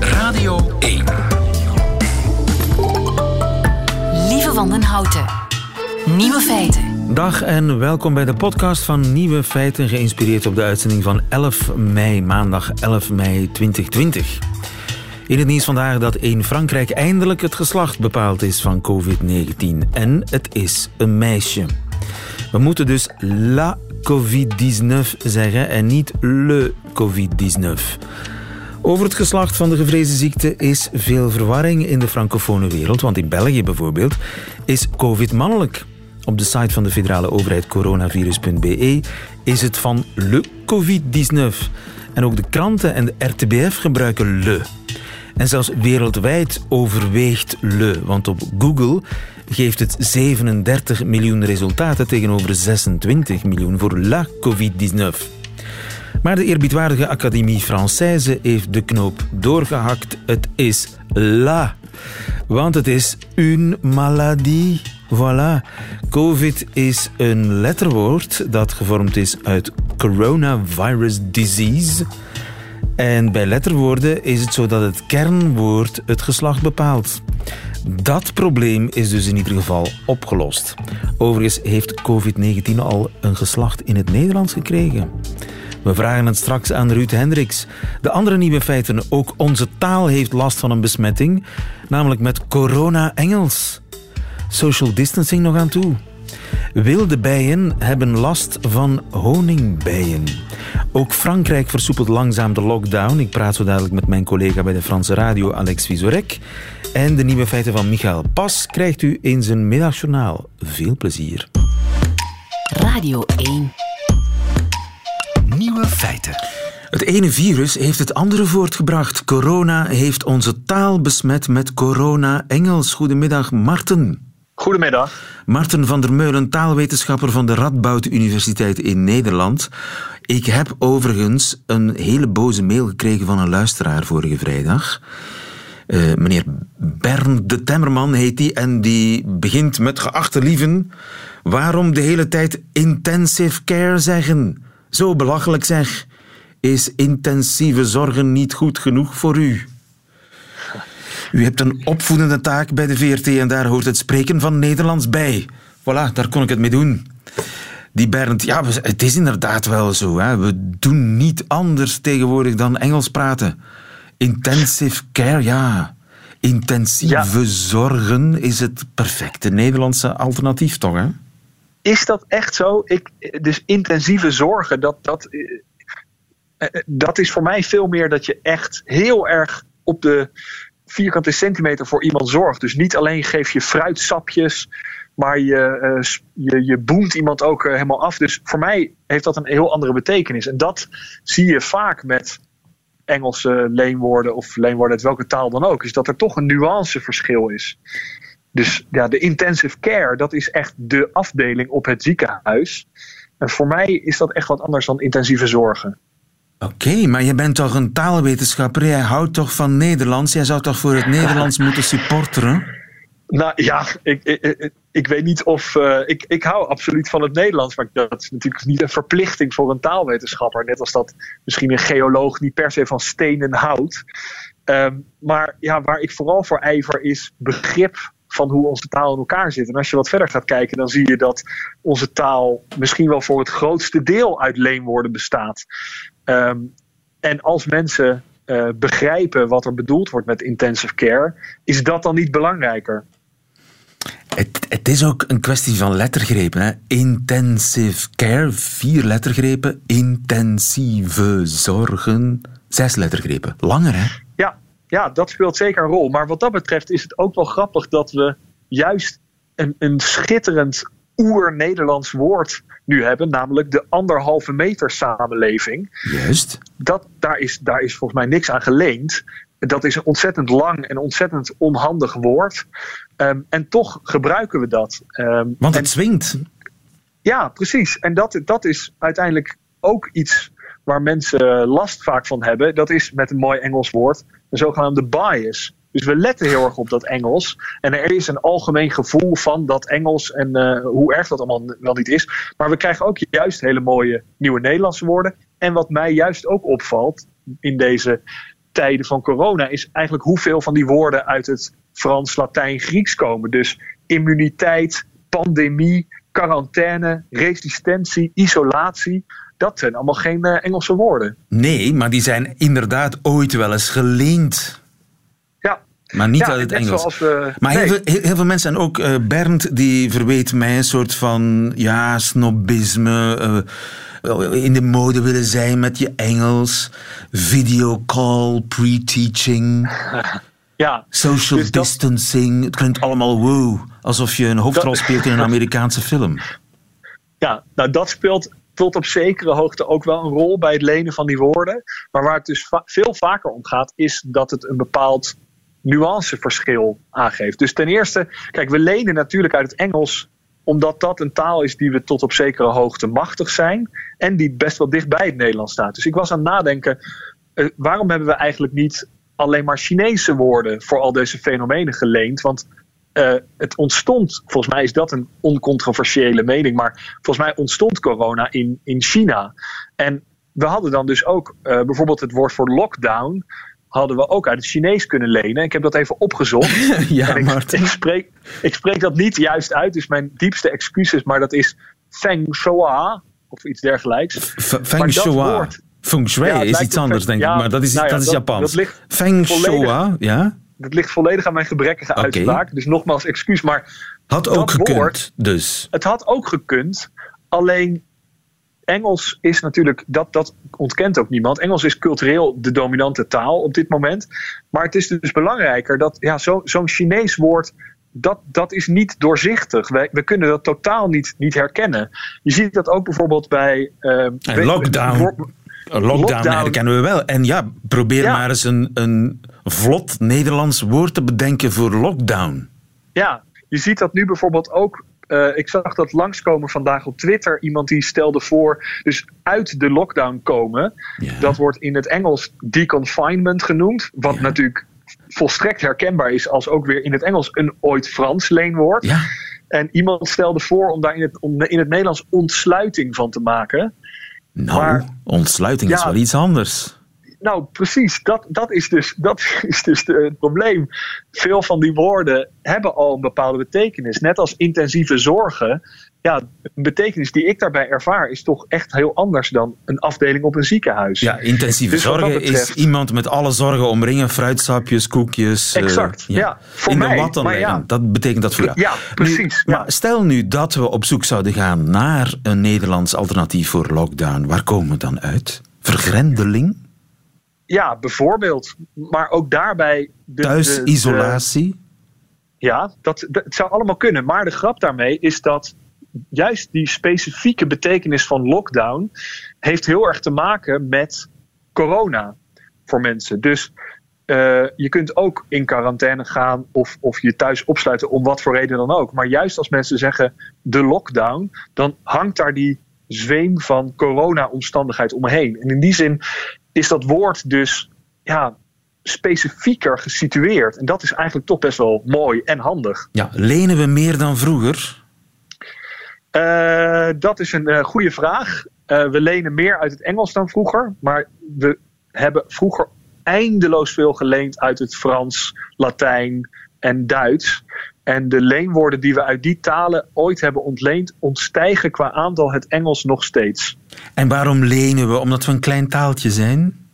Radio 1. Lieve Wandenhouten. Nieuwe feiten. Dag en welkom bij de podcast van Nieuwe Feiten, geïnspireerd op de uitzending van 11 mei, maandag 11 mei 2020. In het nieuws vandaag dat in Frankrijk eindelijk het geslacht bepaald is van COVID-19. En het is een meisje. We moeten dus la COVID-19 zeggen en niet le COVID-19. Over het geslacht van de gevreesde ziekte is veel verwarring in de francofone wereld, want in België bijvoorbeeld is COVID mannelijk. Op de site van de federale overheid coronavirus.be is het van le COVID-19. En ook de kranten en de RTBF gebruiken le. En zelfs wereldwijd overweegt le, want op Google geeft het 37 miljoen resultaten tegenover 26 miljoen voor la COVID-19. Maar de eerbiedwaardige Académie Française heeft de knoop doorgehakt. Het is la. Want het is une maladie. Voilà. COVID is een letterwoord dat gevormd is uit coronavirus disease. En bij letterwoorden is het zo dat het kernwoord het geslacht bepaalt. Dat probleem is dus in ieder geval opgelost. Overigens heeft COVID-19 al een geslacht in het Nederlands gekregen. We vragen het straks aan Ruud Hendricks. De andere nieuwe feiten, ook onze taal heeft last van een besmetting, namelijk met corona-Engels. Social distancing nog aan toe. Wilde bijen hebben last van honingbijen. Ook Frankrijk versoepelt langzaam de lockdown. Ik praat zo dadelijk met mijn collega bij de Franse radio, Alex Visorek. En de nieuwe feiten van Michael Pas krijgt u in zijn middagjournaal. Veel plezier. Radio 1. Nieuwe feiten. Het ene virus heeft het andere voortgebracht. Corona heeft onze taal besmet met corona-Engels. Goedemiddag, Marten. Goedemiddag. Marten van der Meulen, taalwetenschapper van de Radboud Universiteit in Nederland. Ik heb overigens een hele boze mail gekregen van een luisteraar vorige vrijdag. Uh, meneer Bern de Temmerman heet die en die begint met geachte lieven. Waarom de hele tijd intensive care zeggen? Zo belachelijk zeg. Is intensieve zorgen niet goed genoeg voor u? U hebt een opvoedende taak bij de VRT en daar hoort het spreken van Nederlands bij. Voilà, daar kon ik het mee doen. Die Bernd, ja, het is inderdaad wel zo. Hè. We doen niet anders tegenwoordig dan Engels praten. Intensive care, ja. Intensieve zorgen is het perfecte Nederlandse alternatief, toch? Hè? Is dat echt zo? Ik, dus intensieve zorgen, dat, dat, eh, dat is voor mij veel meer dat je echt heel erg op de vierkante centimeter voor iemand zorgt. Dus niet alleen geef je fruitsapjes, maar je, uh, je, je boemt iemand ook uh, helemaal af. Dus voor mij heeft dat een heel andere betekenis. En dat zie je vaak met Engelse leenwoorden of leenwoorden uit welke taal dan ook. Is dat er toch een nuanceverschil is. Dus ja, de intensive care, dat is echt de afdeling op het ziekenhuis. En voor mij is dat echt wat anders dan intensieve zorgen. Oké, maar je bent toch een taalwetenschapper? Jij houdt toch van Nederlands? Jij zou toch voor het Nederlands moeten supporteren? Nou ja, ik, ik, ik weet niet of. Uh, ik, ik hou absoluut van het Nederlands, maar dat is natuurlijk niet een verplichting voor een taalwetenschapper. Net als dat misschien een geoloog niet per se van stenen houdt. Um, maar ja, waar ik vooral voor ijver is begrip van hoe onze taal in elkaar zit. En als je wat verder gaat kijken, dan zie je dat onze taal misschien wel voor het grootste deel uit leenwoorden bestaat. Um, en als mensen uh, begrijpen wat er bedoeld wordt met intensive care, is dat dan niet belangrijker? Het, het is ook een kwestie van lettergrepen. Hè? Intensive care, vier lettergrepen. Intensieve zorgen, zes lettergrepen. Langer, hè? Ja, ja, dat speelt zeker een rol. Maar wat dat betreft is het ook wel grappig dat we juist een, een schitterend oer-Nederlands woord nu hebben, namelijk de anderhalve meter samenleving. Juist. Dat, daar, is, daar is volgens mij niks aan geleend. Dat is een ontzettend lang en ontzettend onhandig woord. Um, en toch gebruiken we dat. Um, Want het en, zwingt. Ja, precies. En dat, dat is uiteindelijk ook iets waar mensen last vaak van hebben. Dat is met een mooi Engels woord een zogenaamde bias. Dus we letten heel erg op dat Engels. En er is een algemeen gevoel van dat Engels en uh, hoe erg dat allemaal wel niet is. Maar we krijgen ook juist hele mooie nieuwe Nederlandse woorden. En wat mij juist ook opvalt, in deze tijden van corona is eigenlijk hoeveel van die woorden uit het Frans, Latijn, Grieks komen. Dus immuniteit, pandemie, quarantaine, resistentie, isolatie. Dat zijn allemaal geen uh, Engelse woorden. Nee, maar die zijn inderdaad ooit wel eens geleend. Maar niet ja, uit het Engels. We, maar nee. heel, veel, heel, veel mensen, en ook uh, Bernd, die verweet mij een soort van ja, snobisme. Uh, in de mode willen zijn met je Engels. Videocall, pre-teaching. Ja, social dus distancing. Dat... Het klinkt allemaal wow. Alsof je een hoofdrol dat... speelt in een Amerikaanse film. Ja, nou dat speelt tot op zekere hoogte ook wel een rol bij het lenen van die woorden. Maar waar het dus va veel vaker om gaat, is dat het een bepaald nuanceverschil aangeeft. Dus ten eerste, kijk, we lenen natuurlijk uit het Engels omdat dat een taal is die we tot op zekere hoogte machtig zijn. En die best wel dicht bij het Nederlands staat. Dus ik was aan het nadenken, uh, waarom hebben we eigenlijk niet alleen maar Chinese woorden voor al deze fenomenen geleend? Want uh, het ontstond, volgens mij is dat een oncontroversiële mening, maar volgens mij ontstond corona in, in China. En we hadden dan dus ook uh, bijvoorbeeld het woord voor lockdown hadden we ook uit het Chinees kunnen lenen. Ik heb dat even opgezocht. ja, ik. Ik spreek, ik spreek dat niet juist uit, dus mijn diepste excuses, maar dat is Feng Shua of iets dergelijks. Feng Shua. Feng Shui ja, is iets anders, denk ja, ik, maar dat is, nou ja, dat is Japans. Dat ligt Feng Shua, ja? Dat ligt volledig aan mijn gebrekkige okay. uitspraak. Dus nogmaals excuus, maar... Had ook gekund, woord, dus. Het had ook gekund, alleen Engels is natuurlijk, dat, dat ontkent ook niemand. Engels is cultureel de dominante taal op dit moment. Maar het is dus belangrijker dat ja, zo'n zo Chinees woord, dat, dat is niet doorzichtig. We, we kunnen dat totaal niet, niet herkennen. Je ziet dat ook bijvoorbeeld bij... Uh, en lockdown. Lockdown, lockdown herkennen we wel. En ja, probeer ja. maar eens een, een vlot Nederlands woord te bedenken voor lockdown. Ja, je ziet dat nu bijvoorbeeld ook uh, ik zag dat langskomen vandaag op Twitter. Iemand die stelde voor, dus uit de lockdown komen. Ja. Dat wordt in het Engels deconfinement genoemd. Wat Ja. natuurlijk volstrekt herkenbaar is als ook weer in het Engels een ooit Frans leenwoord. Ja, En iemand stelde voor om daar in het, om in het Nederlands ontsluiting van te maken. nou, Maar- ontsluiting is wel iets anders. Nou, precies. Dat, dat is dus, dat is dus de, het probleem. Veel van die woorden hebben al een bepaalde betekenis. Net als intensieve zorgen. Ja, een betekenis die ik daarbij ervaar is toch echt heel anders dan een afdeling op een ziekenhuis. Ja, intensieve Dus wat zorgen is iemand met alle zorgen omringen, fruitsapjes, koekjes. eh, Exact, ja. Voor In mij, de maar leggen. ja. Dat betekent dat voor jou. Ja, precies, Nu, ja. Maar stel nu dat we op zoek zouden gaan naar een Nederlands alternatief voor lockdown. Waar komen we dan uit? Vergrendeling? Ja, bijvoorbeeld. Maar ook daarbij. De, de- Thuisisolatie? Ja, dat, dat het zou allemaal kunnen. Maar de grap daarmee is dat juist die specifieke betekenis van lockdown heeft heel erg te maken met corona voor mensen. Dus eh, je kunt ook in quarantaine gaan of, of je thuis opsluiten om wat voor reden dan ook. Maar juist als mensen zeggen de lockdown, dan hangt daar die zweem van corona-omstandigheid omheen. En in die zin is dat woord dus ja, specifieker gesitueerd. En dat is eigenlijk toch best wel mooi en handig. Ja, lenen we meer dan vroeger? Eh, dat is een eh, goede vraag. Eh, we lenen meer uit het Engels dan vroeger. Maar we hebben vroeger eindeloos veel geleend uit het Frans, Latijn en Duits. En de leenwoorden die we uit die talen ooit hebben ontleend, ontstijgen qua aantal het Engels nog steeds. En waarom lenen we? Omdat we een klein taaltje zijn?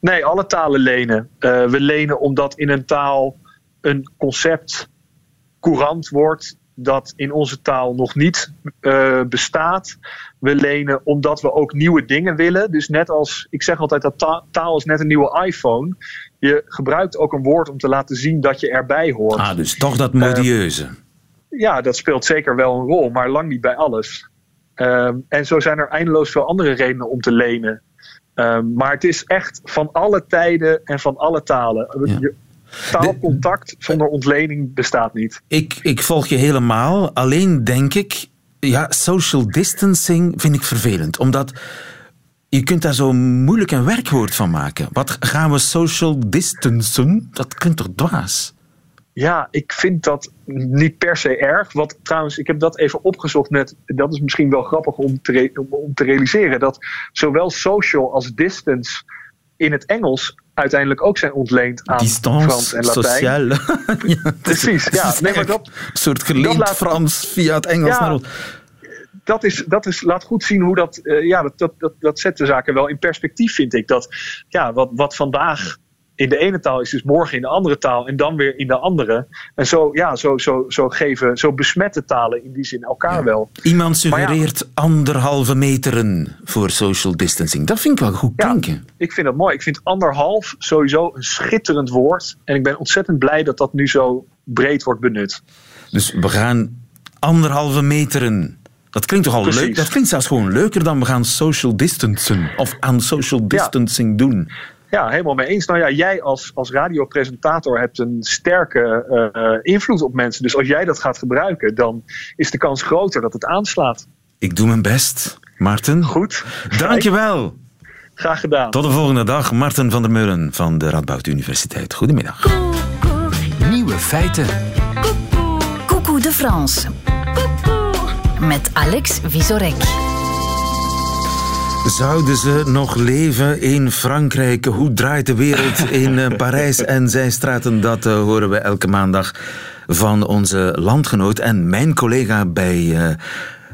Nee, alle talen lenen. Eh, we lenen omdat in een taal een concept courant wordt dat in onze taal nog niet eh, bestaat. We lenen omdat we ook nieuwe dingen willen. Dus net als, ik zeg altijd dat ta- taal is net een nieuwe iPhone. Je gebruikt ook een woord om te laten zien dat je erbij hoort. Ah, dus toch dat modieuze. Ja, dat speelt zeker wel een rol, maar lang niet bij alles. Ehm, en zo zijn er eindeloos veel andere redenen om te lenen. Ehm, maar het is echt van alle tijden en van alle talen. Ja. Je- Taalcontact zonder ontlening bestaat niet. Ik, ik volg je helemaal. Alleen denk ik, ja, social distancing vind ik vervelend. Omdat je kunt daar zo moeilijk een werkwoord van maken. Wat gaan we social distancen? Dat klinkt toch dwaas? Ja, ik vind dat niet per se erg. Wat trouwens, ik heb dat even opgezocht net. Dat is misschien wel grappig om te, om, om te realiseren. Dat zowel social als distance in het Engels uiteindelijk ook zijn ontleend aan Distance Frans en Latijn. sociale. ja, Precies, ja. Nee, maar dat- een soort geleend laat- Frans via het Engels Ja. naar ons. Dat, is, dat is, laat goed zien hoe dat, eh, ja, dat, dat, dat, dat zet de zaken wel in perspectief, vind ik. Dat ja, wat, wat vandaag in de ene taal is, is morgen in de andere taal en dan weer in de andere. En zo, ja, zo, zo, zo geven, zo besmetten talen in die zin elkaar wel. Iemand ja. suggereert anderhalve meteren voor social distancing. Dat vind ik wel goed Ja. klinken. Ik vind dat mooi. Ik vind anderhalf sowieso een schitterend woord. En ik ben ontzettend blij dat dat nu zo breed wordt benut. Dus we gaan anderhalve meteren. Dat klinkt toch al Precies. leuk? Dat klinkt zelfs gewoon leuker dan we gaan social distancen. Of aan social distancing doen. Ja, helemaal mee eens. Nou ja, jij als, als radiopresentator hebt een sterke eh, invloed op mensen. Dus als jij dat gaat gebruiken, dan is de kans groter dat het aanslaat. Ik doe mijn best. Maarten, Goed. dankjewel. Graag gedaan. Tot de volgende dag. Maarten van der Meulen van de Radboud Universiteit. Goedemiddag. Nieuwe feiten. Coucou de France. Met Alex Visorek. Zouden ze nog leven in Frankrijk? Hoe draait de wereld in eh, Parijs en zijstraten? Dat eh, horen we elke maandag van onze landgenoot en mijn collega bij eh,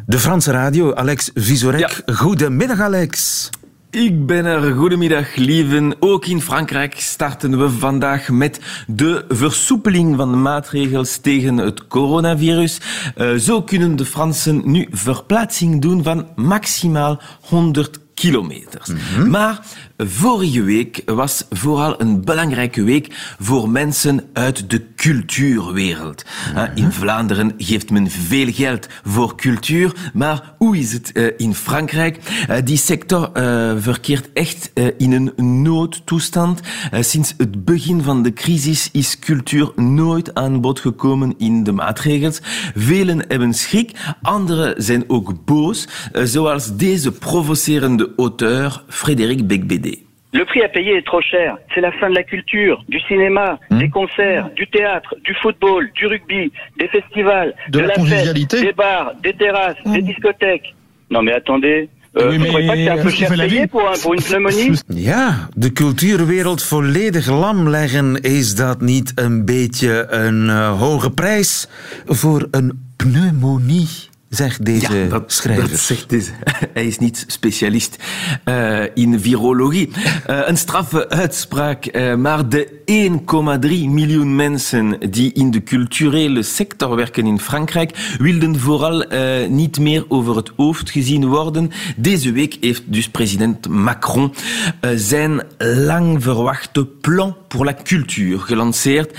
de Franse radio, Alex Visorek. Goedemiddag, Alex. Ik ben er. Goedemiddag, lieven. Ook in Frankrijk starten we vandaag met de versoepeling van de maatregels tegen het coronavirus. Eh, zo kunnen de Fransen nu verplaatsing doen van maximaal 100 kilometers. Maar vorige week was vooral een belangrijke week voor mensen uit de cultuurwereld. Eh, In Vlaanderen geeft men veel geld voor cultuur, maar hoe is het eh, in Frankrijk? Eh, Die sector eh, verkeert echt in een noodtoestand. Sinds het begin van de crisis is cultuur nooit aan bod gekomen in de maatregels. Velen hebben schrik, anderen zijn ook boos, zoals deze provocerende auteur Frédéric Becbédé. Le prix à payer est trop cher. C'est la fin de la culture, du cinéma, des concerts, du théâtre, du football, du rugby, des festivals, De la convivialité. des bars, des terrasses, des discothèques. Non mais attendez, euh, Oui, croyez pas que c'est un peu pour, pour une pneumonie Ja, de cultuurwereld volledig lam leggen, is dat niet een beetje een eh, hoge prijs voor een pneumonie? Zegt deze dat, schrijver. dat zegt deze. Hij is niet specialist eh, in virologie. Eh, een straffe uitspraak, eh, maar de 1,3 miljoen mensen die in de culturele sector werken in Frankrijk wilden vooral niet meer over het hoofd gezien worden. Deze week heeft dus president Macron zijn lang verwachte plan pour la culture gelanceerd.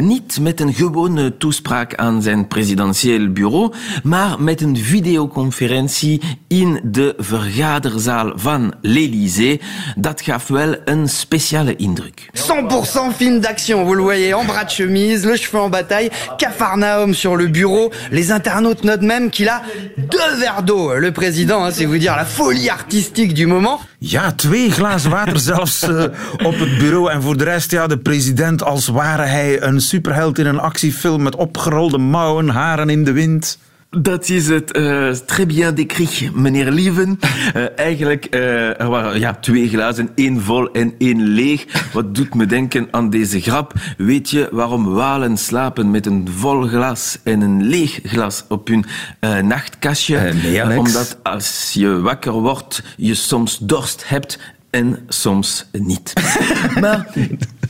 Niet met een gewone toespraak aan zijn presidentieel bureau, maar met een videoconferentie in de vergaderzaal van l'Élysée. Dat gaf wel een speciale indruk. 100% film d'action, vous le voyez, en bras de chemise, le cheveu en bataille, Cafarnaum sur le bureau. Les internautes notent même qu'il a deux verres d'eau. Le président, hein, c'est vous dire la folie artistique du moment. Ja, twee glazen water zelfs eh, op het bureau. En voor de rest, ja, de president als ware hij een superheld in een actiefilm met opgerolde mouwen, haren in de wind. Dat is het eh très bien décrit, meneer Lieven. Eh, eigenlijk, eh, er waren ja, twee glazen, één vol en één leeg. Wat doet me denken aan deze grap? Weet je waarom walen slapen met een vol glas en een leeg glas op hun eh, nachtkastje? Nee, omdat als je wakker wordt, je soms dorst hebt en soms niet. maar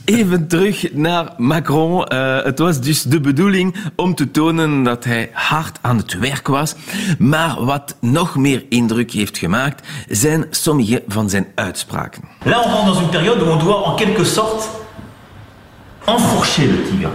even terug naar Macron. Eh, het was dus de bedoeling om te tonen dat hij hard aan het werk was. Maar wat nog meer indruk heeft gemaakt, zijn sommige van zijn uitspraken. Là, on rentre dans une période où on doit en quelque sorte enfourcher le tigre.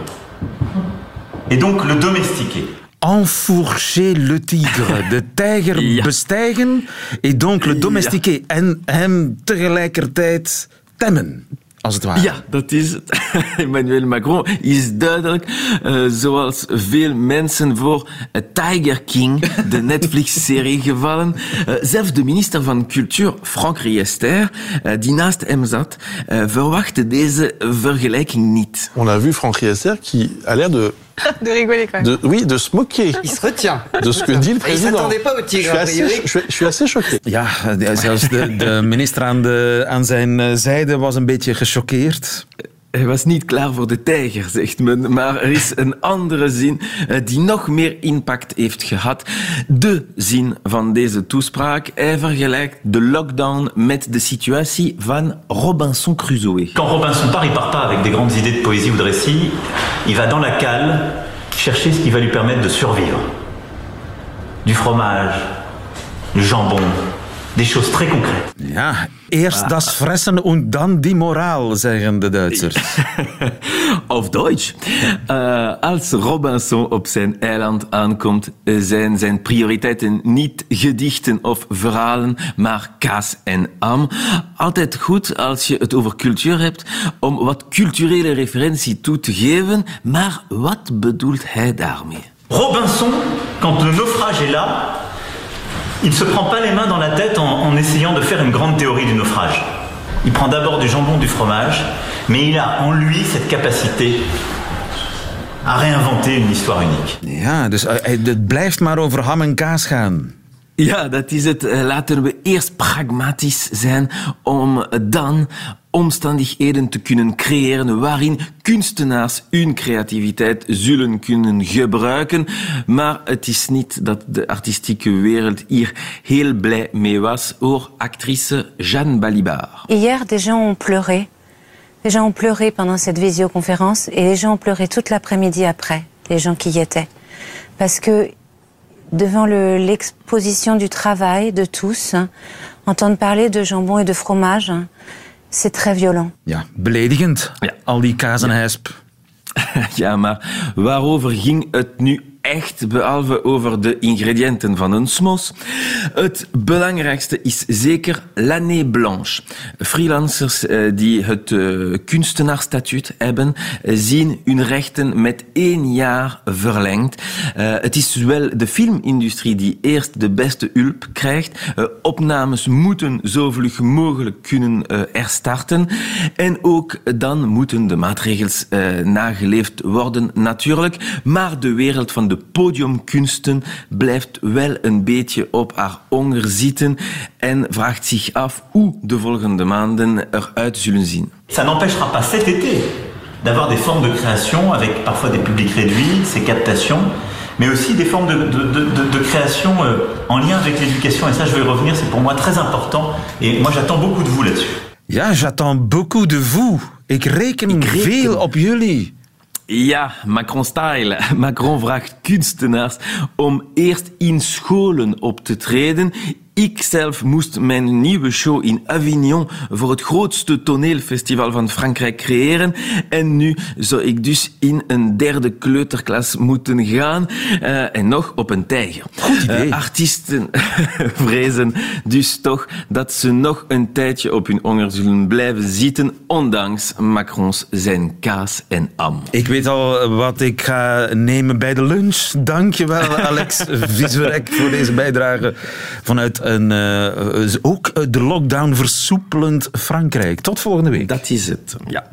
Et donc le domestiquer. Enfourcher le tigre. De tijger Ja. bestijgen et donc le domestiquer. En hem tegelijkertijd temmen, als het ware. Ja, dat is het. Emmanuel Macron is duidelijk, eh, zoals veel mensen, voor eh, Tiger King, de Netflix-serie, gevallen. Eh, zelfs de minister van Cultuur, Frank Riester, eh, die naast hem zat, eh, verwachtte deze vergelijking niet. On a vu Franck Riester qui a l'air de de rigoler quand même. De, oui, de se moquer. Il se retient. De ce que dit le Il président. s'attendait pas au Je tigre, suis a assez, je, je suis assez choqué. Ja, zelfs de, de minister aan, de, aan zijn zijde was een beetje gechoqueerd. Hij was niet klaar voor de tijger, zegt men. Maar er is een andere zin eh, die nog meer impact heeft gehad. De zin van deze toespraak. Hij vergelijkt de lockdown met de situatie van Robinson Crusoe. Quand Robinson part, il part pas avec des grandes idées de poésie ou de récit. Il va dans la cale chercher ce qui va lui permettre de survivre. Du fromage, du jambon, des choses très concrètes. Ja, eerst das fressen und dan die moraal, zeggen de Duitsers. Auf Deutsch. Eh, als Robinson op zijn eiland aankomt, eh, zijn zijn prioriteiten niet gedichten of verhalen, maar kaas en am. Altijd goed als je het over cultuur hebt, om wat culturele referentie toe te geven. Maar wat bedoelt hij daarmee? Robinson, quand le naufrage est là, il ne se prend pas les mains dans la tête en, en essayant de faire une grande théorie du naufrage. Il prend d'abord du jambon, du fromage, mais il a en lui cette capacité à réinventer une histoire unique. Ja, dus eh, eh, het blijft maar over ham en kaas gaan. Ja, dat is het. Eh, Laten we eerst pragmatisch zijn om dan omstandigheden te kunnen creëren waarin kunstenaars hun creativiteit zullen kunnen gebruiken. Maar het is niet dat de artistieke wereld hier heel blij mee was, hoor actrice Jeanne Balibar. Hier, des gens ont pleuré. Les gens ont pleuré pendant cette visioconférence et les gens ont pleuré toute l'après-midi après, les gens qui y étaient. Parce que devant le- l'exposition du travail de tous, hein, entendre parler de jambon et de fromage, hein, c'est très violent. Ja, beledigend. Ja. Al die kaas en hesp. Ja, maar waarover ging het nu echt, behalve over de ingrediënten van een smos? Het belangrijkste is zeker l'année blanche. Freelancers eh, die het eh, kunstenaarstatuut hebben, eh, zien hun rechten met één jaar verlengd. Het is wel de filmindustrie die eerst de beste hulp krijgt. Opnames moeten zo vlug mogelijk kunnen herstarten. En ook dan moeten de maatregels nageleefd worden, natuurlijk. Maar de wereld van de podiumkunsten blijft wel een beetje op haar honger zitten en vraagt zich af hoe de volgende maanden eruit zullen zien. Ça n'empêchera pas cet été d'avoir des formes de création avec parfois des publics réduits, ces captations, mais aussi des formes de, de- de- de- de création euh, en lien avec l'éducation. Et ça, je vais y revenir, c'est pour moi très important. Et moi, j'attends beaucoup de vous là-dessus. Ja, j'attends beaucoup de vous. Ik reken, reken. veel op jullie. Ja, Macron-style. Macron vraagt kunstenaars om eerst in scholen op te treden. Ik zelf moest mijn nieuwe show in Avignon voor het grootste toneelfestival van Frankrijk creëren. En nu zou ik dus in een derde kleuterklas moeten gaan. eh, en nog op een tijger. Goed idee. Eh, artiesten vrezen dus toch dat ze nog een tijdje op hun honger zullen blijven zitten, ondanks Macrons zijn kaas en am. Ik weet al wat ik ga nemen bij de lunch. Dankjewel, Alex Vizorek, voor deze bijdrage vanuit een, eh, ook eh, de lockdown versoepelend Frankrijk. Tot volgende week. Dat is het, ja.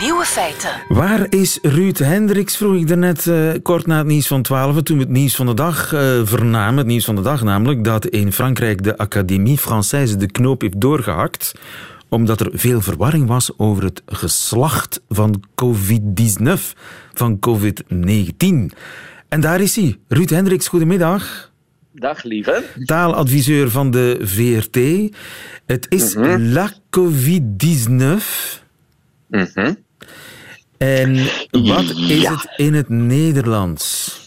Nieuwe feiten. Waar is Ruud Hendricks, vroeg ik daarnet eh, kort na het nieuws van 12, toen we het nieuws van de dag eh, vernamen. Het nieuws van de dag namelijk dat in Frankrijk de Académie Française de knoop heeft doorgehakt omdat er veel verwarring was over het geslacht van COVID-19, van COVID-19. En daar is hij. Ruud Hendricks, goedemiddag. Dag lieve. Taaladviseur van de VRT. Het is la COVID-19. Mhm. En wat is het in het Nederlands?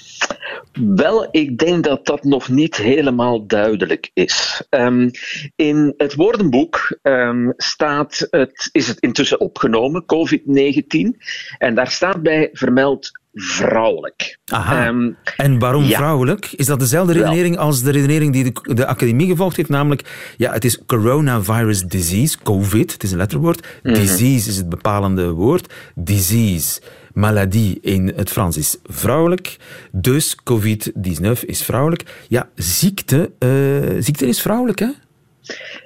Wel, ik denk dat dat nog niet helemaal duidelijk is. Ehm, in het woordenboek ehm, staat het, is het intussen opgenomen, COVID-19. En daar staat bij vermeld vrouwelijk. Aha. Ehm, En waarom ja. vrouwelijk? Is dat dezelfde redenering als de redenering die de, de academie gevolgd heeft? Namelijk, ja, het is coronavirus disease, COVID, het is een letterwoord. Mhm. Disease is het bepalende woord. Disease. Maladie in het Frans is vrouwelijk. Dus COVID-19 is vrouwelijk. Ja, ziekte, eh, ziekte is vrouwelijk, hè?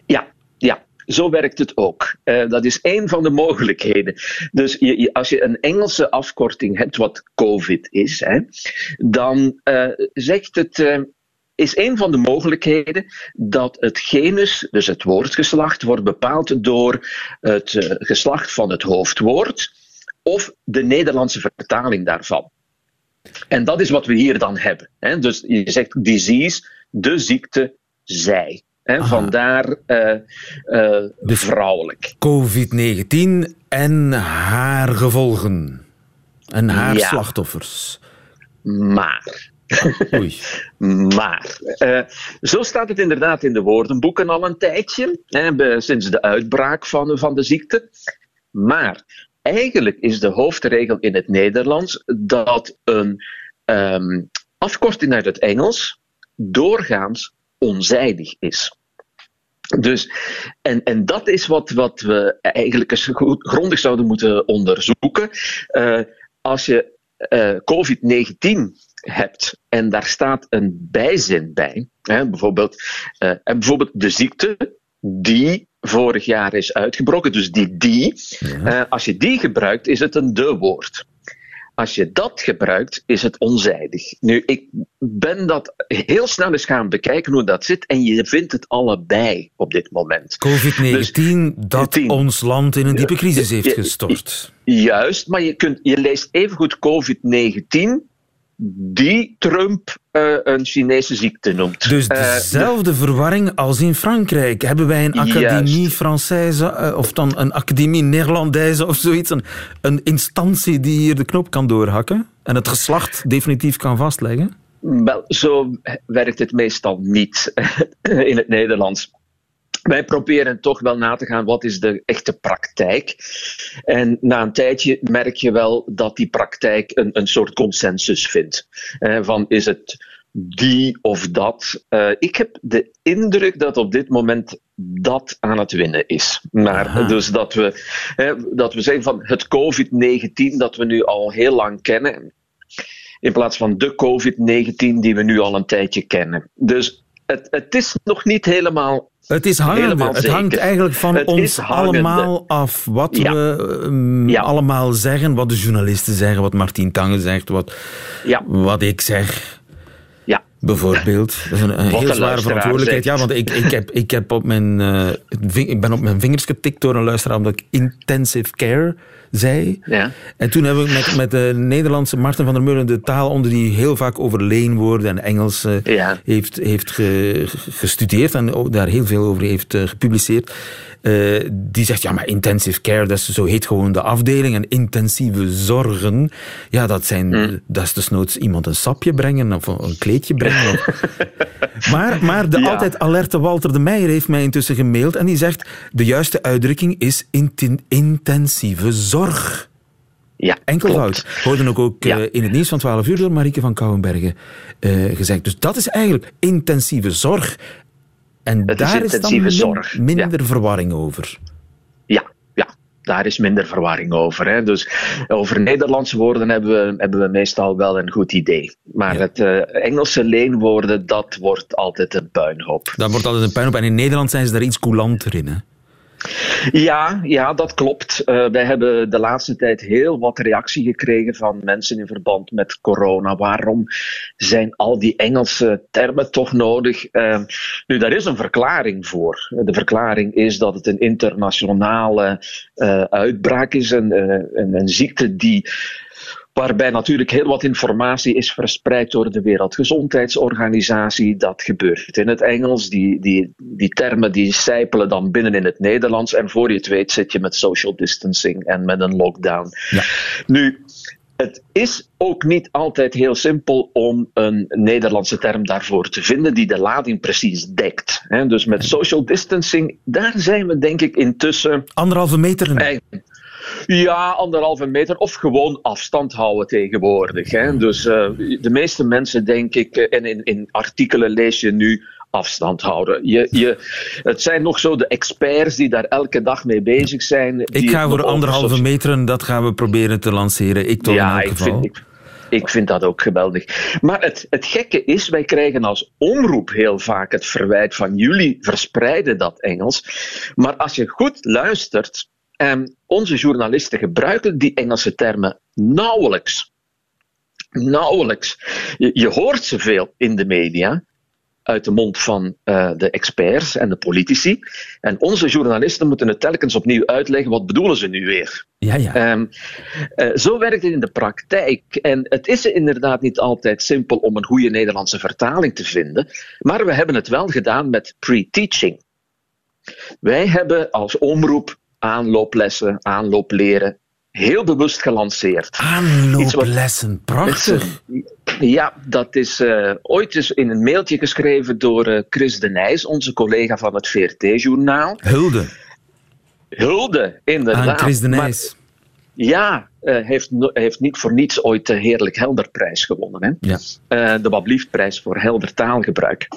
Ja, ja. Zo werkt het ook. Eh, dat is één van de mogelijkheden. Dus je, als je een Engelse afkorting hebt, wat COVID is, hè, dan eh, zegt het. is een van de mogelijkheden dat het genus, dus het woordgeslacht, wordt bepaald door het geslacht van het hoofdwoord of de Nederlandse vertaling daarvan. En dat is wat we hier dan hebben. Hè? Dus je zegt disease, de ziekte, zij. Hè? Vandaar eh, eh, vrouwelijk. COVID-19 en haar gevolgen. En haar Ja. slachtoffers. Maar. Oei. Maar. eh, zo staat het inderdaad in de woordenboeken al een tijdje. Hè, sinds de uitbraak van, van de ziekte. Maar eigenlijk is de hoofdregel in het Nederlands dat een ehm, afkorting uit het Engels doorgaans onzijdig is. Dus, en, en dat is wat, wat we eigenlijk eens goed, grondig zouden moeten onderzoeken. Eh, als je eh, COVID-19 hebt en daar staat een bijzin bij, hè, bijvoorbeeld, eh, en bijvoorbeeld de ziekte die vorig jaar is uitgebroken, dus die die, eh, als je die gebruikt, is het een de-woord. Als je dat gebruikt, is het onzijdig. Nu, ik ben dat heel snel eens gaan bekijken hoe dat zit en je vindt het allebei op dit moment. COVID-19 dat ons land in een diepe crisis heeft gestort. Juist, maar je, kunt, je leest evengoed COVID-19 die Trump eh, een Chinese ziekte noemt. Dus Eh, dezelfde verwarring als in Frankrijk. Hebben wij een académie Française eh, of dan een académie Néerlandaise of zoiets? Een, een instantie die hier de knop kan doorhakken en het geslacht definitief kan vastleggen? Wel, zo werkt het meestal niet in het Nederlands. Wij proberen toch wel na te gaan wat is de echte praktijk. En na een tijdje merk je wel dat die praktijk een, een soort consensus vindt. Eh, van is het die of dat? Eh, ik heb de indruk dat op dit moment dat aan het winnen is. Maar dus dat we, hè, dat we zeggen van het COVID-19 dat we nu al heel lang kennen, in plaats van de COVID-19 die we nu al een tijdje kennen. Dus het, het is nog niet helemaal. Het is hangende. helemaal Het hangt eigenlijk van Het ons allemaal af. Wat Ja. we ehm, allemaal zeggen, wat de journalisten zeggen, wat Martien Tange zegt, wat, wat ik zeg. Ja. Bijvoorbeeld. Dat is een, een heel zware verantwoordelijkheid. Ja, want ik, ik, heb, ik, heb op mijn, eh, ik ben op mijn vingers getikt door een luisteraar omdat ik intensive care zei. Ja. En toen hebben we met, met de Nederlandse Martin van der Meulen de taalonder die heel vaak over leenwoorden en Engels eh, heeft, heeft ge- gestudeerd en daar heel veel over heeft eh, gepubliceerd. Eh, die zegt, ja, maar intensive care, dat is, zo heet gewoon de afdeling. En intensieve zorgen, ja, dat, zijn, dat is desnoods iemand een sapje brengen of een kleedje brengen. of- maar, maar de Ja. altijd alerte Walter de Meijer heeft mij intussen gemaild en die zegt, de juiste uitdrukking is inten- intensieve zorg. Ja, Enkelvoud. Hoorden ook, ook eh, in het nieuws van 12 uur door Marieke van Kouwenbergen eh, gezegd. Dus dat is eigenlijk intensieve zorg. En daar is, dan zorg, minder verwarring over. Ja, ja, daar is minder verwarring over. Hè. Dus over Nederlandse woorden hebben we, hebben we meestal wel een goed idee. Maar het eh, Engelse leenwoorden, dat wordt altijd een puinhoop. Dat wordt altijd een puinhoop. En in Nederland zijn ze daar iets coulanter in. Hè? Ja, ja, dat klopt. Eh, wij hebben de laatste tijd heel wat reactie gekregen van mensen in verband met corona. Waarom zijn al die Engelse termen toch nodig? Eh, nu, daar is een verklaring voor. De verklaring is dat het een internationale eh, uitbraak is, een, een ziekte die waarbij natuurlijk heel wat informatie is verspreid door de Wereldgezondheidsorganisatie. Dat gebeurt in het Engels. Die, die, die termen die sijpelen dan binnen in het Nederlands. En voor je het weet zit je met social distancing en met een lockdown. Nu, het is ook niet altijd heel simpel om een Nederlandse term daarvoor te vinden die de lading precies dekt. Dus met social distancing, daar zijn we denk ik intussen. Anderhalve meter? Ja, anderhalve meter of gewoon afstand houden tegenwoordig. Hè. Dus eh, de meeste mensen, denk ik, eh, en in, in artikelen lees je nu afstand houden. Je, je, het zijn nog zo de experts die daar elke dag mee bezig zijn. Ik ga voor anderhalve meter, dat gaan we proberen te lanceren. Ik toch in ja, elk ik geval. vind, ik, ik vind dat ook geweldig. Maar het, het gekke is, wij krijgen als omroep heel vaak het verwijt van jullie verspreiden dat Engels. Maar als je goed luistert, ehm, onze journalisten gebruiken die Engelse termen nauwelijks. Nauwelijks. Je, je hoort ze veel in de media, uit de mond van eh, de experts en de politici. En onze journalisten moeten het telkens opnieuw uitleggen, wat bedoelen ze nu weer? Ja, ja. Ehm, eh, zo werkt het in de praktijk. En het is inderdaad niet altijd simpel om een goede Nederlandse vertaling te vinden, maar we hebben het wel gedaan met pre-teaching. Wij hebben als omroep aanlooplessen, aanloopleren heel bewust gelanceerd. Aanlooplessen, prachtig. Ja, dat is eh, ooit eens in een mailtje geschreven door eh, Chris de Nijs, onze collega van het VRT-journaal. Hulde Hulde, inderdaad. aan Chris de Maar- Nijs. ja, hij heeft, heeft niet voor niets ooit de Heerlijk Helderprijs gewonnen. Hè? Ja. Eh, de Wabliefprijs voor helder taalgebruik.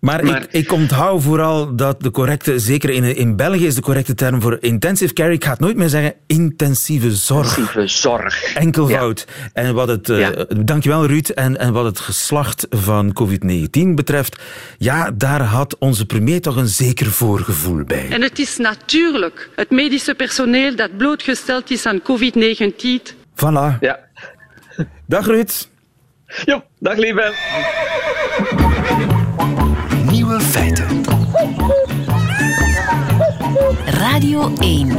Maar, Maar- ik, ik onthoud vooral dat de correcte, zeker in, in België is de correcte term voor intensive care, ik ga het nooit meer zeggen, intensieve zorg. Intensieve zorg. Enkelvoud. En wat het, eh, Ja. dankjewel Ruud, en, en wat het geslacht van COVID-19 betreft, ja, daar had onze premier toch een zeker voorgevoel bij. En het is natuurlijk het medische personeel dat blootgesteld is aan COVID-19. Voilà. Ja. Dag Ruud. Jo, dag lieve. Feiten. Radio 1.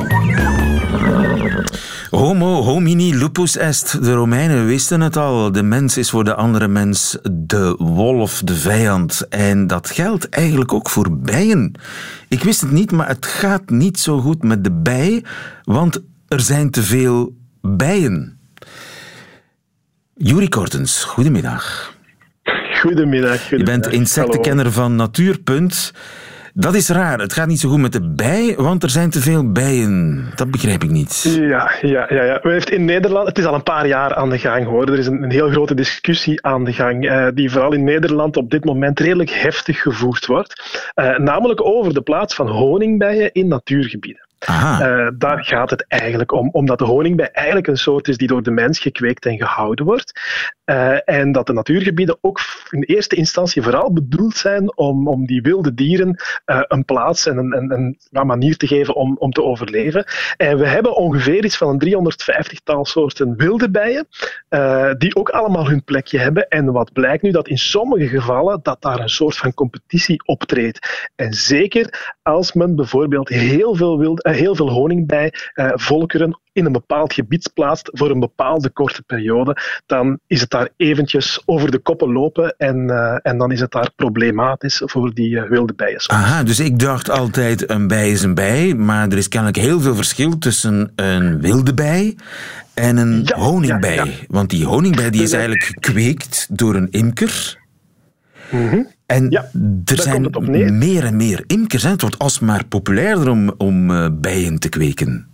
Homo homini lupus est. De Romeinen wisten het al. De mens is voor de andere mens de wolf, de vijand. En dat geldt eigenlijk ook voor bijen. Ik wist het niet, maar het gaat niet zo goed met de bij, want er zijn te veel bijen. Juri Kortens, goedemiddag. Goedemiddag. Je bent insectenkenner van Natuurpunt. Dat is raar. Het gaat niet zo goed met de bij, want er zijn te veel bijen. Dat begrijp ik niet. Ja, ja, ja, ja. We heeft in Nederland, het is al een paar jaar aan de gang hoor. Er is een, een heel grote discussie aan de gang, eh, die vooral in Nederland op dit moment redelijk heftig gevoerd wordt. Eh, namelijk over de plaats van honingbijen in natuurgebieden. Eh, daar gaat het eigenlijk om, omdat de honingbij eigenlijk een soort is die door de mens gekweekt en gehouden wordt. Eh, en dat de natuurgebieden ook in eerste instantie vooral bedoeld zijn om, om die wilde dieren eh, een plaats en een, een, manier te geven om, om te overleven. En we hebben ongeveer iets van een 350-tal soorten wilde bijen, die ook allemaal hun plekje hebben. En wat blijkt nu? Dat in sommige gevallen dat daar een soort van competitie optreedt. En zeker als men bijvoorbeeld heel veel, wild, eh, heel veel honingbijvolkeren in een bepaald gebied plaatst voor een bepaalde korte periode, dan is het daar eventjes over de koppen lopen en, eh, en dan is het daar problematisch voor die eh, wilde bijen. Aha, dus ik dacht altijd een bij is een bij, maar er is kennelijk heel veel verschil tussen een wilde bij en een honingbij. Want die honingbij die is eigenlijk gekweekt door een imker. En er zijn meer en meer imkers. Hè. Het wordt alsmaar populairder om, om eh, bijen te kweken.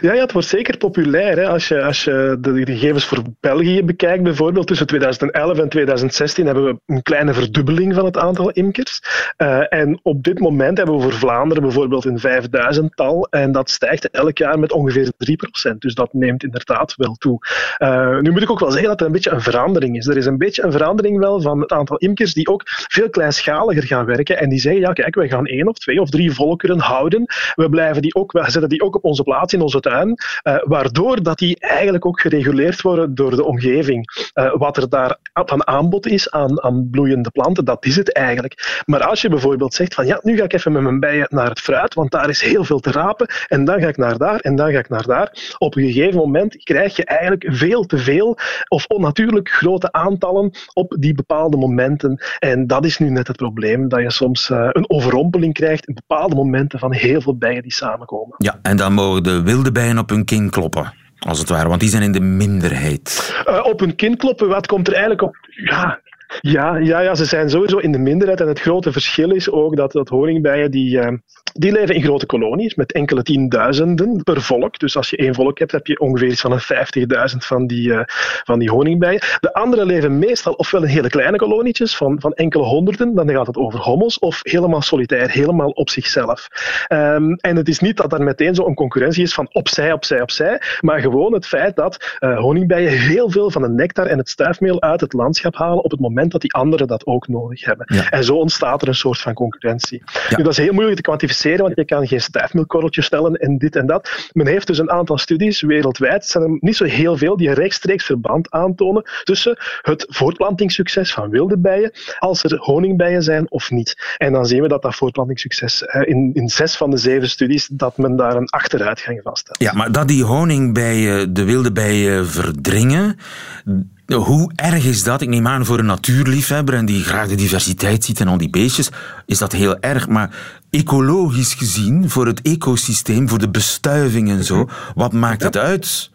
Ja, ja, het wordt zeker populair. Hè. Als je, als je de, gegevens voor België bekijkt, bijvoorbeeld tussen 2011 en 2016 hebben we een kleine verdubbeling van het aantal imkers. Eh, en op dit moment hebben we voor Vlaanderen bijvoorbeeld een 5000-tal. En dat stijgt elk jaar met ongeveer 3%. Dus dat neemt inderdaad wel toe. Eh, nu moet ik ook wel zeggen dat er een beetje een verandering is. Er is een beetje een verandering wel van het aantal imkers die ook veel kleinschaliger gaan werken. En die zeggen, ja kijk, wij gaan één of twee of drie volkeren houden. We, blijven die ook, we zetten die ook op onze plaats in onze tuin, eh, waardoor dat die eigenlijk ook gereguleerd worden door de omgeving. Eh, wat er daar van aanbod is aan, aan bloeiende planten, dat is het eigenlijk. Maar als je bijvoorbeeld zegt van ja, nu ga ik even met mijn bijen naar het fruit, want daar is heel veel te rapen, en dan ga ik naar daar, en dan ga ik naar daar. Op een gegeven moment krijg je eigenlijk veel te veel of onnatuurlijk grote aantallen op die bepaalde momenten. En dat is nu net het probleem, dat je soms eh, een overrompeling krijgt in bepaalde momenten van heel veel bijen die samenkomen. Ja, en dan mogen de wilde bijen op hun kin kloppen, als het ware, want die zijn in de minderheid. Eh, op hun kin kloppen, wat komt er eigenlijk op? Ja, Ja, ja, ja, ze zijn sowieso in de minderheid. En het grote verschil is ook dat, dat honingbijen die, uh, die leven in grote kolonies met enkele tienduizenden per volk. Dus als je één volk hebt, heb je ongeveer iets van een 50.000 van, die, uh, van die honingbijen. De andere leven meestal ofwel in hele kleine kolonietjes van, van enkele honderden, dan gaat het over hommels, of helemaal solitair, helemaal op zichzelf. Um, en het is niet dat er meteen zo'n concurrentie is van opzij, opzij, opzij, maar gewoon het feit dat uh, honingbijen heel veel van de nectar en het stuifmeel uit het landschap halen op het moment dat die anderen dat ook nodig hebben. Ja. En zo ontstaat er een soort van concurrentie. Ja. Nu, dat is heel moeilijk te kwantificeren, want je kan geen stuifmeelkorreltje stellen en dit en dat. Men heeft dus een aantal studies wereldwijd, het zijn er niet zo heel veel, die rechtstreeks verband aantonen tussen het voortplantingssucces van wilde bijen als er honingbijen zijn of niet. En dan zien we dat dat voortplantingssucces in, in zes van de zeven studies, dat men daar een achteruitgang vaststelt. Ja, maar dat die honingbijen de wilde bijen verdringen, hoe erg is dat? Ik neem aan voor een natuurliefhebber en die graag de diversiteit ziet en al die beestjes, is dat heel erg. Maar ecologisch gezien, voor het ecosysteem, voor de bestuiving en zo, wat maakt het uit?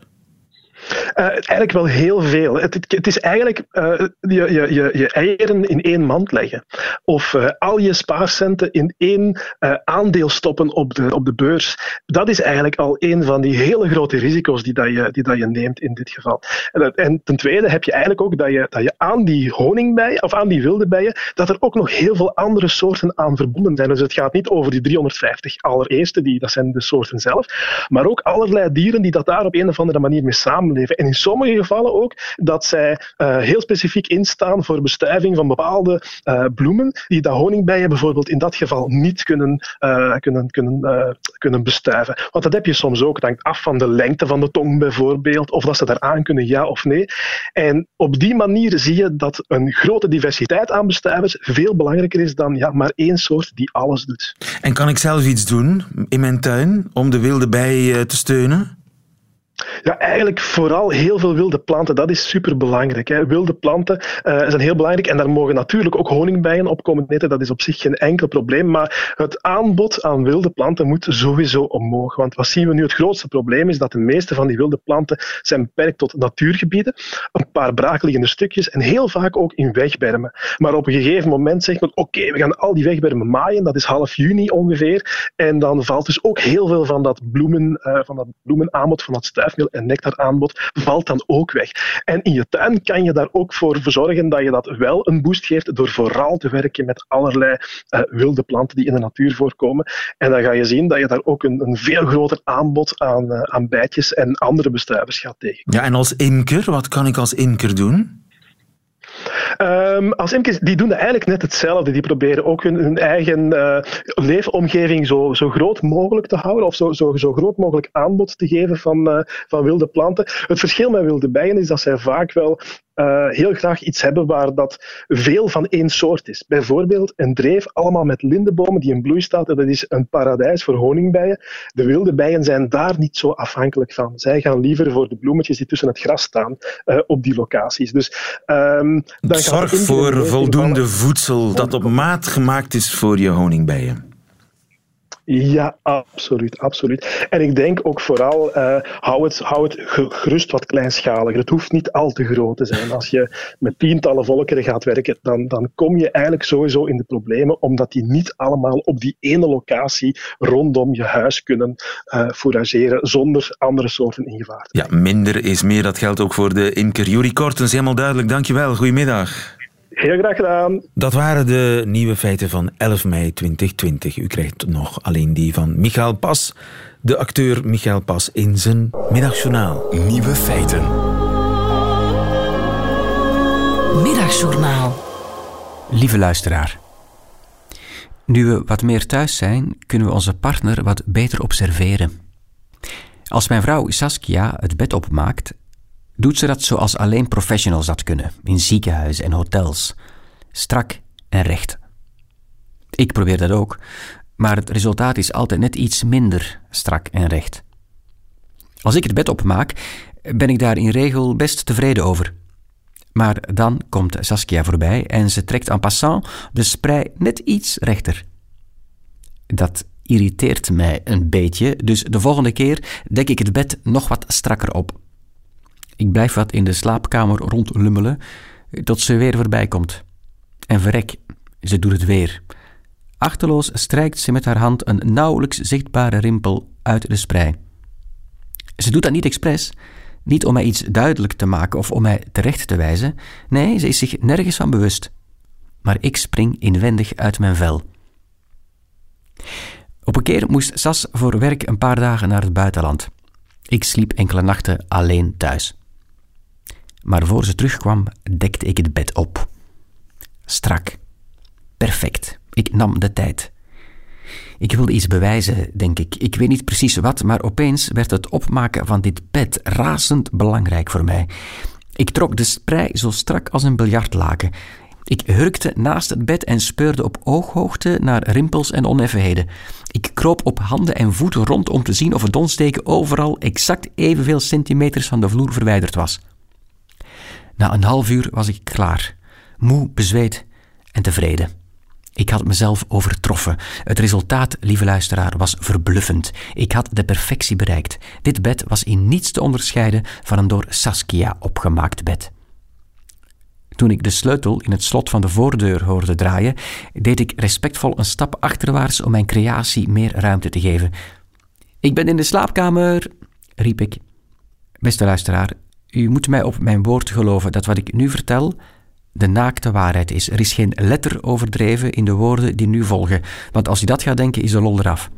Uh, eigenlijk wel heel veel. Het, het, is eigenlijk uh, je, je, je, eieren in één mand leggen. Of uh, al je spaarcenten in één aandeel stoppen op de, op de beurs. Dat is eigenlijk al een van die hele grote risico's die, dat je, die dat je neemt in dit geval. En, en ten tweede heb je eigenlijk ook dat je, dat je aan die honingbijen, of aan die wilde bijen, dat er ook nog heel veel andere soorten aan verbonden zijn. Dus het gaat niet over die 350 allereerste, die, dat zijn de soorten zelf, maar ook allerlei dieren die dat daar op een of andere manier mee samenleven. En in sommige gevallen ook dat zij uh, heel specifiek instaan voor bestuiving van bepaalde uh, bloemen, die de honingbijen bijvoorbeeld in dat geval niet kunnen, uh, kunnen, kunnen, kunnen bestuiven. Want dat heb je soms ook. Het hangt af van de lengte van de tong bijvoorbeeld, of dat ze daar aan kunnen, ja of nee. En op die manier zie je dat een grote diversiteit aan bestuivers veel belangrijker is dan ja, maar één soort die alles doet. En kan ik zelf iets doen in mijn tuin om de wilde bij te steunen? Ja, eigenlijk vooral heel veel wilde planten. Dat is superbelangrijk. Hè. Wilde planten uh, zijn heel belangrijk. En daar mogen natuurlijk ook honingbijen op komen eten. Dat is op zich geen enkel probleem. Maar het aanbod aan wilde planten moet sowieso omhoog. Want wat zien we nu? Het grootste probleem is dat de meeste van die wilde planten zijn beperkt tot natuurgebieden. Een paar braakliggende stukjes. En heel vaak ook in wegbermen. Maar op een gegeven moment zegt men, oké, we gaan al die wegbermen maaien. Dat is half juni ongeveer. En dan valt dus ook heel veel van dat, bloemen, uh, van dat bloemenaanbod, van dat stuif en nectaraanbod valt dan ook weg. En in je tuin kan je daar ook voor zorgen dat je dat wel een boost geeft door vooral te werken met allerlei uh, wilde planten die in de natuur voorkomen. En dan ga je zien dat je daar ook een, een veel groter aanbod aan, uh, aan bijtjes en andere bestuivers gaat tegen. Ja, en als imker, wat kan ik als imker doen? Um, als imkers, die doen eigenlijk net hetzelfde. Die proberen ook hun, hun eigen uh, leefomgeving zo, zo groot mogelijk te houden, of zo, zo, zo groot mogelijk aanbod te geven van, uh, van wilde planten. Het verschil met wilde bijen is dat zij vaak wel uh, heel graag iets hebben waar dat veel van één soort is. Bijvoorbeeld een dreef, allemaal met lindenbomen die in bloei staat. En dat is een paradijs voor honingbijen. De wilde bijen zijn daar niet zo afhankelijk van. Zij gaan liever voor de bloemetjes die tussen het gras staan uh, op die locaties. Dus, um, dan Zorg voor voldoende voedsel dat op maat gemaakt is voor je honingbijen. Ja, absoluut, absoluut. En ik denk ook vooral, uh, hou, het, hou het gerust wat kleinschaliger. Het hoeft niet al te groot te zijn. Als je met tientallen volkeren gaat werken, dan, dan kom je eigenlijk sowieso in de problemen, omdat die niet allemaal op die ene locatie rondom je huis kunnen uh, fourageren, zonder andere soorten in gevaar Ja, minder is meer. Dat geldt ook voor de imker. Jurie Kortens, helemaal duidelijk. Dankjewel. Goedemiddag. Heel graag gedaan. Dat waren de nieuwe feiten van 11 mei 2020. U krijgt nog alleen die van Michael Pas, de acteur Michael Pas, in zijn middagjournaal. Nieuwe feiten. Middagjournaal. Lieve luisteraar. Nu we wat meer thuis zijn, kunnen we onze partner wat beter observeren. Als mijn vrouw Saskia het bed opmaakt, doet ze dat zoals alleen professionals dat kunnen, in ziekenhuizen en hotels. Strak en recht. Ik probeer dat ook, maar het resultaat is altijd net iets minder strak en recht. Als ik het bed opmaak, ben ik daar in regel best tevreden over. Maar dan komt Saskia voorbij en ze trekt en passant de sprei net iets rechter. Dat irriteert mij een beetje, dus de volgende keer dek ik het bed nog wat strakker op. Ik blijf wat in de slaapkamer rondlummelen tot ze weer voorbij komt. En verrek, ze doet het weer. Achteloos strijkt ze met haar hand een nauwelijks zichtbare rimpel uit de sprei. Ze doet dat niet expres, niet om mij iets duidelijk te maken of om mij terecht te wijzen. Nee, ze is zich nergens van bewust. Maar ik spring inwendig uit mijn vel. Op een keer moest Sas voor werk een paar dagen naar het buitenland. Ik sliep enkele nachten alleen thuis. Maar voor ze terugkwam, dekte ik het bed op. Strak. Perfect. Ik nam de tijd. Ik wilde iets bewijzen, denk ik. Ik weet niet precies wat, maar opeens werd het opmaken van dit bed razend belangrijk voor mij. Ik trok de sprei zo strak als een biljartlaken. Ik hurkte naast het bed en speurde op ooghoogte naar rimpels en oneffenheden. Ik kroop op handen en voeten rond om te zien of het donsdeken overal exact evenveel centimeters van de vloer verwijderd was. Na een half uur was ik klaar, moe, bezweet en tevreden. Ik had mezelf overtroffen. Het resultaat, lieve luisteraar, was verbluffend. Ik had de perfectie bereikt. Dit bed was in niets te onderscheiden van een door Saskia opgemaakt bed. Toen ik de sleutel in het slot van de voordeur hoorde draaien, deed ik respectvol een stap achterwaarts om mijn creatie meer ruimte te geven. Ik ben in de slaapkamer, riep ik. Beste luisteraar, u moet mij op mijn woord geloven dat wat ik nu vertel de naakte waarheid is. Er is geen letter overdreven in de woorden die nu volgen, want als u dat gaat denken, is de lol eraf.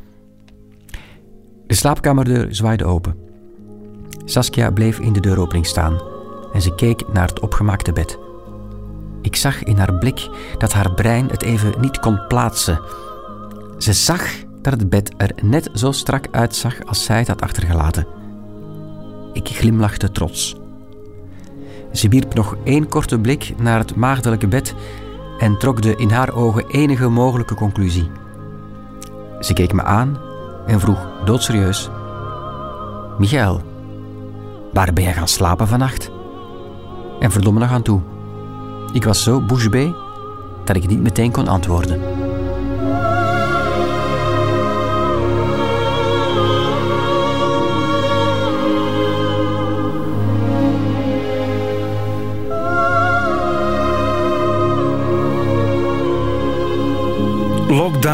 De slaapkamerdeur zwaaide open. Saskia bleef in de deuropening staan en ze keek naar het opgemaakte bed. Ik zag in haar blik dat haar brein het even niet kon plaatsen. Ze zag dat het bed er net zo strak uitzag als zij het had achtergelaten. Ik glimlachte trots. Ze wierp nog één korte blik naar het maagdelijke bed en trok de in haar ogen enige mogelijke conclusie. Ze keek me aan en vroeg doodserieus: Michael, waar ben jij gaan slapen vannacht? En verdomme nog aan toe. Ik was zo bouche bée dat ik niet meteen kon antwoorden.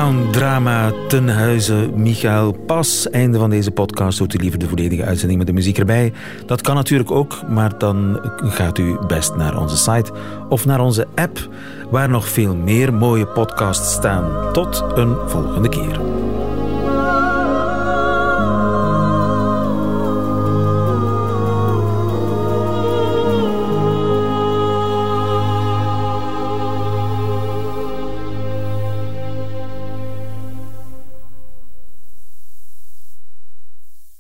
Lockdown-drama ten huize Michael Pas. Einde van deze podcast. Doet u liever de volledige uitzending met de muziek erbij. Dat kan natuurlijk ook, maar dan gaat u best naar onze site of naar onze app, waar nog veel meer mooie podcasts staan. Tot een volgende keer.